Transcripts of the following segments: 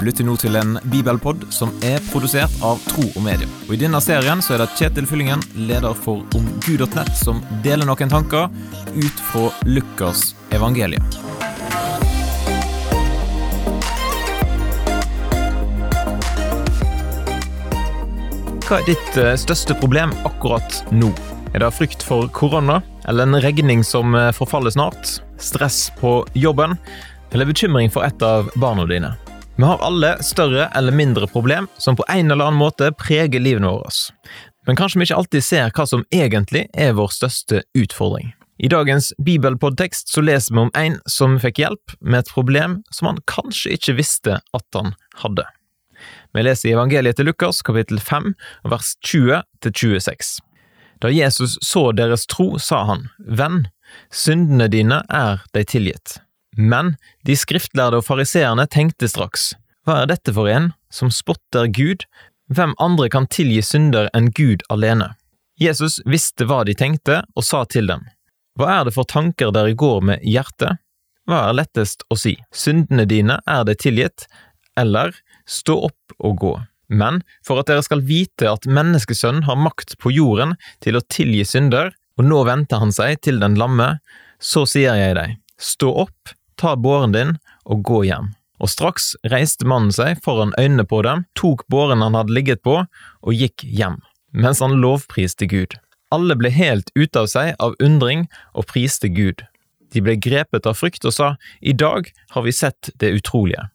Du lytter nå til en bibelpod som er produsert av Tro og Medie. Og I denne serien så er det Kjetil Fyllingen, leder for omgud.nett, som deler noen tanker ut fra Lukas evangelium. Hva er ditt eh, største problem akkurat nå? Er det frykt for korona, eller en regning som eh, forfaller snart? Stress på jobben, eller bekymring for et av barna dine? Vi har alle større eller mindre problem som på en eller annen måte preger livene våre. Men kanskje vi ikke alltid ser hva som egentlig er vår største utfordring. I dagens bibelpodtekst så leser vi om en som fikk hjelp med et problem som han kanskje ikke visste at han hadde. Vi leser i evangeliet til Lukas kapittel 5 vers 20 til 26. Da Jesus så deres tro, sa han, Venn, syndene dine er deg tilgitt. Men de skriftlærde og fariseerne tenkte straks, hva er dette for en som spotter Gud, hvem andre kan tilgi synder enn Gud alene? Jesus visste hva de tenkte, og sa til dem, hva er det for tanker dere går med i hjertet? Hva er lettest å si, syndene dine er det tilgitt, eller stå opp og gå? Men for at dere skal vite at menneskesønnen har makt på jorden til å tilgi synder, og nå venter han seg til den lamme, så sier jeg deg, stå opp, ta båren din og gå hjem. Og straks reiste mannen seg foran øynene på dem, tok båren han hadde ligget på, og gikk hjem, mens han lovpriste Gud. Alle ble helt ute av seg av undring og priste Gud. De ble grepet av frykt og sa, I dag har vi sett det utrolige.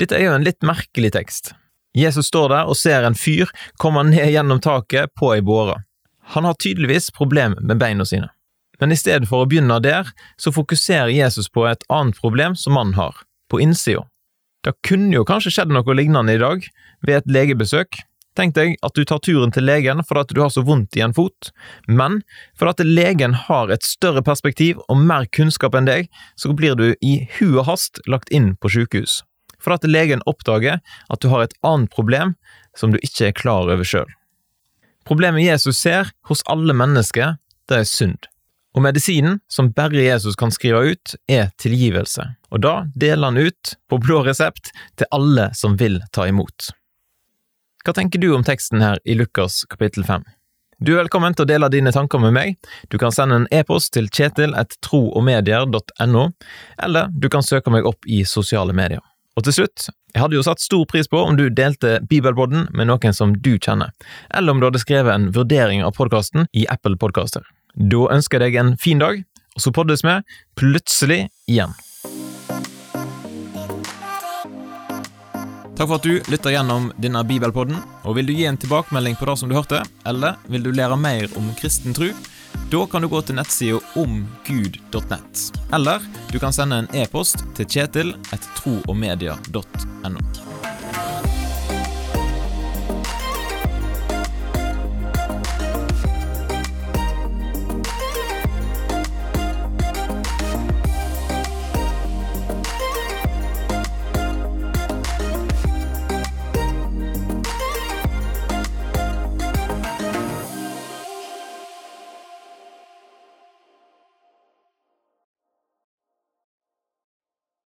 Dette er jo en litt merkelig tekst. Jesus står der og ser en fyr komme ned gjennom taket på ei båre. Han har tydeligvis problem med beina sine. Men i stedet for å begynne der, så fokuserer Jesus på et annet problem som mannen har, på innsida. Det kunne jo kanskje skjedd noe lignende i dag, ved et legebesøk. Tenk deg at du tar turen til legen fordi du har så vondt i en fot, men fordi legen har et større perspektiv og mer kunnskap enn deg, så blir du i hu og hast lagt inn på sykehus. Fordi legen oppdager at du har et annet problem som du ikke er klar over sjøl. Problemet Jesus ser hos alle mennesker, det er synd. Og medisinen som bare Jesus kan skrive ut, er tilgivelse, og da deler han ut på blå resept til alle som vil ta imot. Hva tenker du om teksten her i Lukas kapittel 5? Du er velkommen til å dele dine tanker med meg. Du kan sende en e-post til kjetil.troogmedier.no, eller du kan søke meg opp i sosiale medier. Og til slutt, jeg hadde jo satt stor pris på om du delte Bibelboden med noen som du kjenner, eller om du hadde skrevet en vurdering av podkasten i Apple Podkaster. Da ønsker jeg deg en fin dag, og så poddes vi plutselig igjen. Takk for at du lytter gjennom denne bibelpodden. og Vil du gi en tilbakemelding på det som du hørte, eller vil du lære mer om kristen tro? Da kan du gå til nettsida omgud.nett. Eller du kan sende en e-post til kjetil etter troogmedia.no.